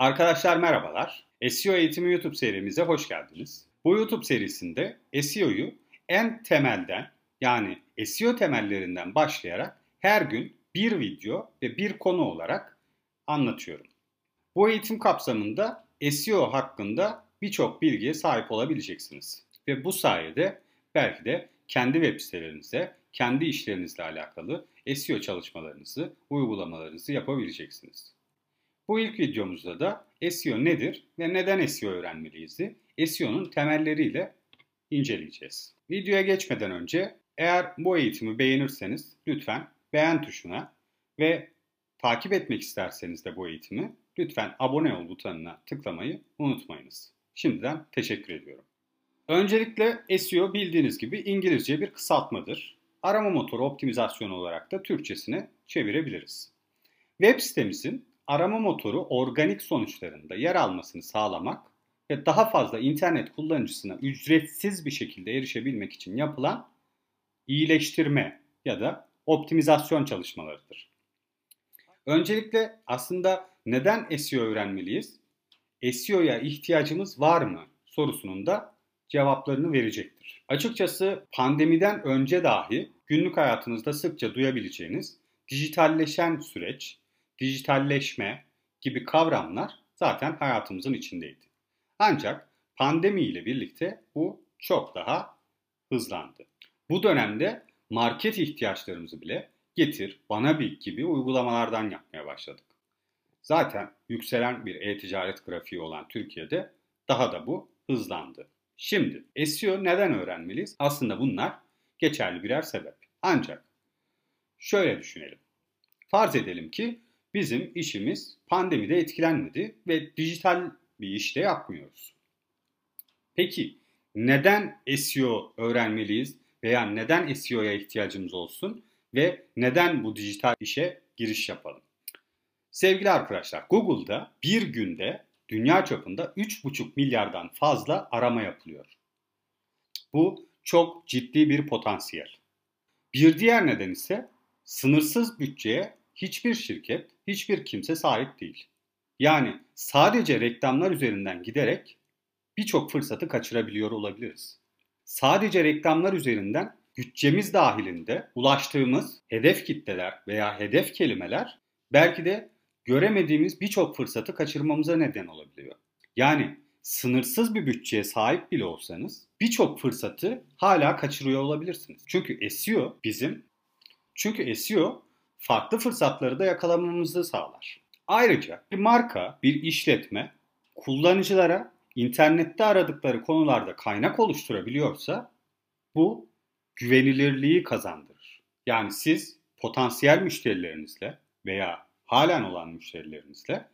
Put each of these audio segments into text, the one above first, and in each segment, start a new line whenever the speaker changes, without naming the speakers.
Arkadaşlar merhabalar. SEO eğitimi YouTube serimize hoş geldiniz. Bu YouTube serisinde SEO'yu en temelden yani SEO temellerinden başlayarak her gün bir video ve bir konu olarak anlatıyorum. Bu eğitim kapsamında SEO hakkında birçok bilgiye sahip olabileceksiniz. Ve bu sayede belki de kendi web sitelerinize, kendi işlerinizle alakalı SEO çalışmalarınızı, uygulamalarınızı yapabileceksiniz. Bu ilk videomuzda da SEO nedir ve neden SEO öğrenmeliyiz? SEO'nun temelleriyle inceleyeceğiz. Videoya geçmeden önce eğer bu eğitimi beğenirseniz lütfen beğen tuşuna ve takip etmek isterseniz de bu eğitimi lütfen abone ol butonuna tıklamayı unutmayınız. Şimdiden teşekkür ediyorum. Öncelikle SEO bildiğiniz gibi İngilizce bir kısaltmadır. Arama motoru optimizasyonu olarak da Türkçesine çevirebiliriz. Web sitemizin arama motoru organik sonuçlarında yer almasını sağlamak ve daha fazla internet kullanıcısına ücretsiz bir şekilde erişebilmek için yapılan iyileştirme ya da optimizasyon çalışmalarıdır. Öncelikle aslında neden SEO öğrenmeliyiz? SEO'ya ihtiyacımız var mı sorusunun da cevaplarını verecektir. Açıkçası pandemiden önce dahi günlük hayatınızda sıkça duyabileceğiniz dijitalleşen süreç, dijitalleşme gibi kavramlar zaten hayatımızın içindeydi. Ancak pandemi ile birlikte bu çok daha hızlandı. Bu dönemde market ihtiyaçlarımızı bile getir, bana bil gibi uygulamalardan yapmaya başladık. Zaten yükselen bir e-ticaret grafiği olan Türkiye'de daha da bu hızlandı. Şimdi SEO neden öğrenmeliyiz? Aslında bunlar geçerli birer sebep. Ancak şöyle düşünelim. Farz edelim ki bizim işimiz pandemide etkilenmedi ve dijital bir işte yapmıyoruz. Peki neden SEO öğrenmeliyiz veya neden SEO'ya ihtiyacımız olsun ve neden bu dijital işe giriş yapalım? Sevgili arkadaşlar Google'da bir günde dünya çapında 3,5 milyardan fazla arama yapılıyor. Bu çok ciddi bir potansiyel. Bir diğer neden ise sınırsız bütçeye hiçbir şirket, hiçbir kimse sahip değil. Yani sadece reklamlar üzerinden giderek birçok fırsatı kaçırabiliyor olabiliriz. Sadece reklamlar üzerinden bütçemiz dahilinde ulaştığımız hedef kitleler veya hedef kelimeler belki de göremediğimiz birçok fırsatı kaçırmamıza neden olabiliyor. Yani sınırsız bir bütçeye sahip bile olsanız birçok fırsatı hala kaçırıyor olabilirsiniz. Çünkü SEO bizim çünkü SEO farklı fırsatları da yakalamamızı sağlar. Ayrıca bir marka, bir işletme kullanıcılara internette aradıkları konularda kaynak oluşturabiliyorsa bu güvenilirliği kazandırır. Yani siz potansiyel müşterilerinizle veya halen olan müşterilerinizle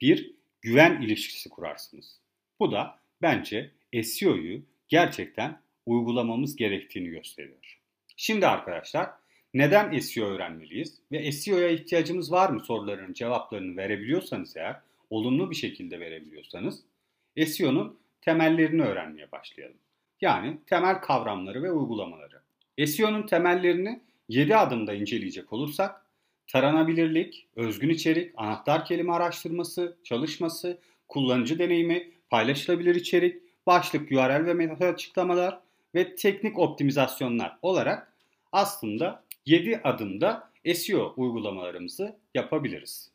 bir güven ilişkisi kurarsınız. Bu da bence SEO'yu gerçekten uygulamamız gerektiğini gösteriyor. Şimdi arkadaşlar neden SEO öğrenmeliyiz ve SEO'ya ihtiyacımız var mı sorularının cevaplarını verebiliyorsanız eğer, olumlu bir şekilde verebiliyorsanız SEO'nun temellerini öğrenmeye başlayalım. Yani temel kavramları ve uygulamaları. SEO'nun temellerini 7 adımda inceleyecek olursak taranabilirlik, özgün içerik, anahtar kelime araştırması, çalışması, kullanıcı deneyimi, paylaşılabilir içerik, başlık, URL ve meta açıklamalar ve teknik optimizasyonlar olarak aslında 7 adımda SEO uygulamalarımızı yapabiliriz.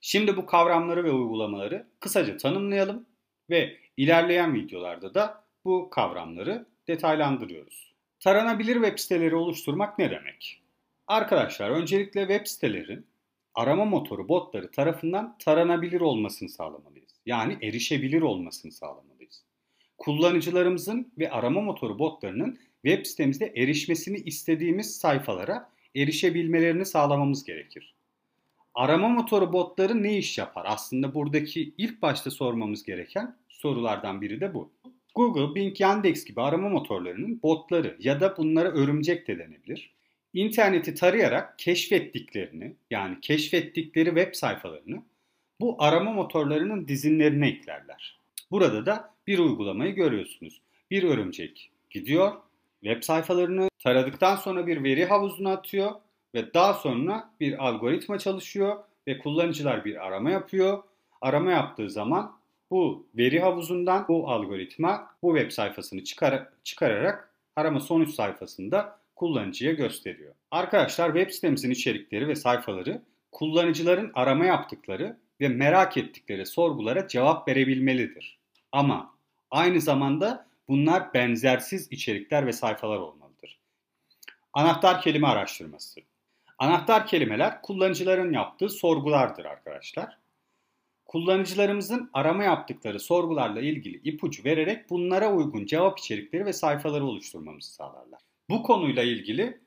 Şimdi bu kavramları ve uygulamaları kısaca tanımlayalım ve ilerleyen videolarda da bu kavramları detaylandırıyoruz. Taranabilir web siteleri oluşturmak ne demek? Arkadaşlar öncelikle web sitelerin arama motoru botları tarafından taranabilir olmasını sağlamalıyız. Yani erişebilir olmasını sağlamalıyız. Kullanıcılarımızın ve arama motoru botlarının web sitemizde erişmesini istediğimiz sayfalara erişebilmelerini sağlamamız gerekir. Arama motoru botları ne iş yapar? Aslında buradaki ilk başta sormamız gereken sorulardan biri de bu. Google, Bing, Yandex gibi arama motorlarının botları ya da bunlara örümcek de denebilir interneti tarayarak keşfettiklerini yani keşfettikleri web sayfalarını bu arama motorlarının dizinlerine eklerler. Burada da bir uygulamayı görüyorsunuz. Bir örümcek gidiyor, web sayfalarını taradıktan sonra bir veri havuzuna atıyor ve daha sonra bir algoritma çalışıyor ve kullanıcılar bir arama yapıyor. arama yaptığı zaman bu veri havuzundan bu algoritma bu web sayfasını çıkar çıkararak arama sonuç sayfasında kullanıcıya gösteriyor. Arkadaşlar web sitemizin içerikleri ve sayfaları kullanıcıların arama yaptıkları ve merak ettikleri sorgulara cevap verebilmelidir. Ama aynı zamanda bunlar benzersiz içerikler ve sayfalar olmalıdır. Anahtar kelime araştırması. Anahtar kelimeler kullanıcıların yaptığı sorgulardır arkadaşlar. Kullanıcılarımızın arama yaptıkları sorgularla ilgili ipucu vererek bunlara uygun cevap içerikleri ve sayfaları oluşturmamızı sağlarlar. Bu konuyla ilgili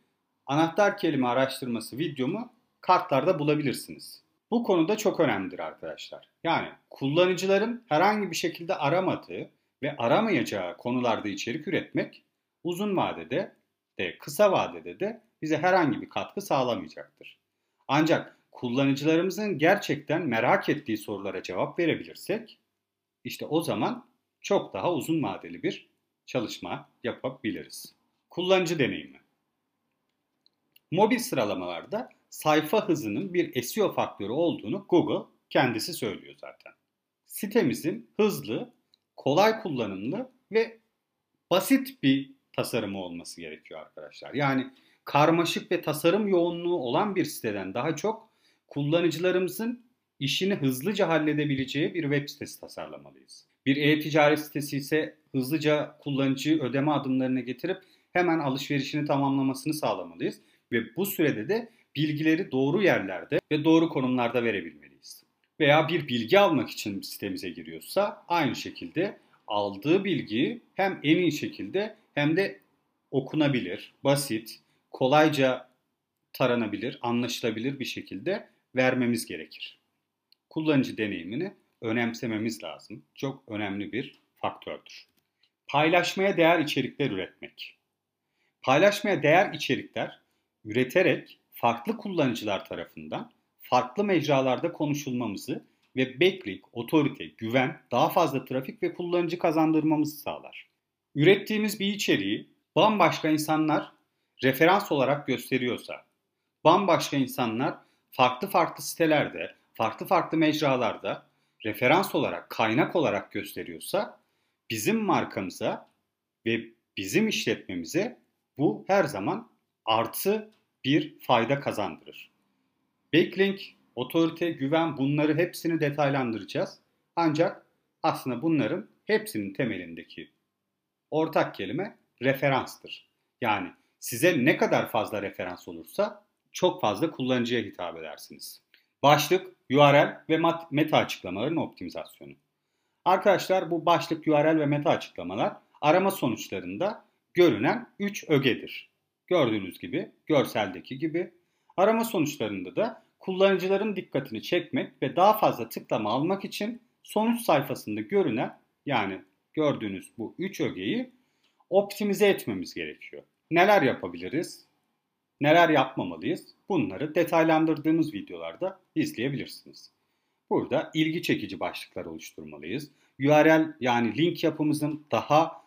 anahtar kelime araştırması videomu kartlarda bulabilirsiniz. Bu konuda çok önemlidir arkadaşlar. Yani kullanıcıların herhangi bir şekilde aramadığı ve aramayacağı konularda içerik üretmek uzun vadede de kısa vadede de bize herhangi bir katkı sağlamayacaktır. Ancak kullanıcılarımızın gerçekten merak ettiği sorulara cevap verebilirsek işte o zaman çok daha uzun vadeli bir çalışma yapabiliriz. Kullanıcı deneyimi. Mobil sıralamalarda sayfa hızının bir SEO faktörü olduğunu Google kendisi söylüyor zaten. Sitemizin hızlı, kolay kullanımlı ve basit bir tasarımı olması gerekiyor arkadaşlar. Yani karmaşık ve tasarım yoğunluğu olan bir siteden daha çok kullanıcılarımızın işini hızlıca halledebileceği bir web sitesi tasarlamalıyız. Bir e-ticaret sitesi ise hızlıca kullanıcı ödeme adımlarını getirip hemen alışverişini tamamlamasını sağlamalıyız ve bu sürede de bilgileri doğru yerlerde ve doğru konumlarda verebilmeliyiz. Veya bir bilgi almak için sitemize giriyorsa aynı şekilde aldığı bilgiyi hem en iyi şekilde hem de okunabilir, basit, kolayca taranabilir, anlaşılabilir bir şekilde vermemiz gerekir. Kullanıcı deneyimini önemsememiz lazım. Çok önemli bir faktördür. Paylaşmaya değer içerikler üretmek. Paylaşmaya değer içerikler üreterek farklı kullanıcılar tarafından farklı mecralarda konuşulmamızı ve backlink, otorite, güven, daha fazla trafik ve kullanıcı kazandırmamızı sağlar. Ürettiğimiz bir içeriği bambaşka insanlar referans olarak gösteriyorsa, bambaşka insanlar farklı farklı sitelerde, farklı farklı mecralarda referans olarak, kaynak olarak gösteriyorsa bizim markamıza ve bizim işletmemize bu her zaman artı bir fayda kazandırır. Backlink, otorite, güven bunları hepsini detaylandıracağız. Ancak aslında bunların hepsinin temelindeki ortak kelime referanstır. Yani size ne kadar fazla referans olursa çok fazla kullanıcıya hitap edersiniz. Başlık, URL ve meta açıklamaların optimizasyonu. Arkadaşlar bu başlık, URL ve meta açıklamalar arama sonuçlarında görünen 3 ögedir. Gördüğünüz gibi, görseldeki gibi. Arama sonuçlarında da kullanıcıların dikkatini çekmek ve daha fazla tıklama almak için sonuç sayfasında görünen yani gördüğünüz bu 3 ögeyi optimize etmemiz gerekiyor. Neler yapabiliriz? Neler yapmamalıyız? Bunları detaylandırdığımız videolarda izleyebilirsiniz. Burada ilgi çekici başlıklar oluşturmalıyız. URL yani link yapımızın daha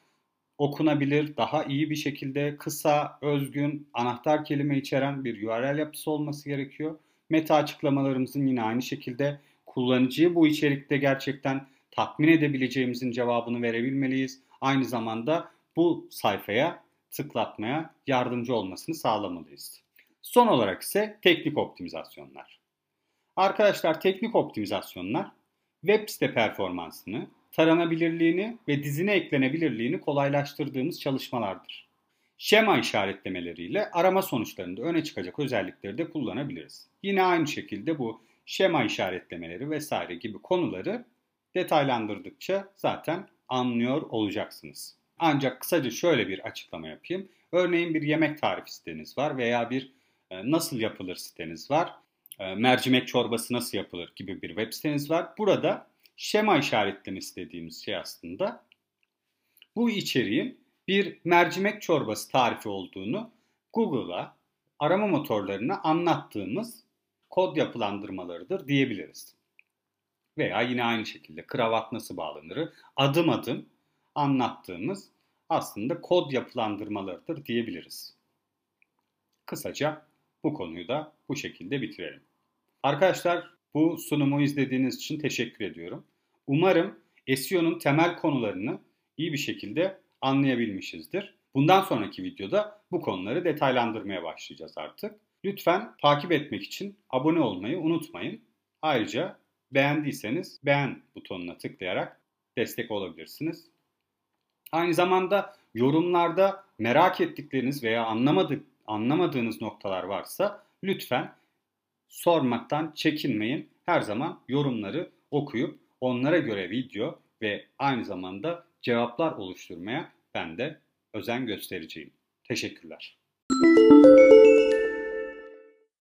okunabilir, daha iyi bir şekilde kısa, özgün, anahtar kelime içeren bir URL yapısı olması gerekiyor. Meta açıklamalarımızın yine aynı şekilde kullanıcıyı bu içerikte gerçekten tatmin edebileceğimizin cevabını verebilmeliyiz. Aynı zamanda bu sayfaya tıklatmaya yardımcı olmasını sağlamalıyız. Son olarak ise teknik optimizasyonlar. Arkadaşlar teknik optimizasyonlar web site performansını, taranabilirliğini ve dizine eklenebilirliğini kolaylaştırdığımız çalışmalardır. Şema işaretlemeleriyle arama sonuçlarında öne çıkacak özellikleri de kullanabiliriz. Yine aynı şekilde bu şema işaretlemeleri vesaire gibi konuları detaylandırdıkça zaten anlıyor olacaksınız. Ancak kısaca şöyle bir açıklama yapayım. Örneğin bir yemek tarifi siteniz var veya bir e, nasıl yapılır siteniz var. E, mercimek çorbası nasıl yapılır gibi bir web siteniz var. Burada şema işaretlemesi dediğimiz şey aslında bu içeriğin bir mercimek çorbası tarifi olduğunu Google'a, arama motorlarına anlattığımız kod yapılandırmalarıdır diyebiliriz. Veya yine aynı şekilde kravat nasıl bağlanır adım adım anlattığımız aslında kod yapılandırmalarıdır diyebiliriz. Kısaca bu konuyu da bu şekilde bitirelim. Arkadaşlar Bu sunumu izlediğiniz için teşekkür ediyorum. Umarım SEO'nun temel konularını iyi bir şekilde anlayabilmişizdir. Bundan sonraki videoda bu konuları detaylandırmaya başlayacağız artık. Lütfen takip etmek için abone olmayı unutmayın. Ayrıca beğendiyseniz beğen butonuna tıklayarak destek olabilirsiniz. Aynı zamanda yorumlarda merak ettikleriniz veya anlamadık, anlamadığınız noktalar varsa lütfen sormaktan çekinmeyin. Her zaman yorumları okuyup onlara göre video ve aynı zamanda cevaplar oluşturmaya ben de özen göstereceğim. Teşekkürler.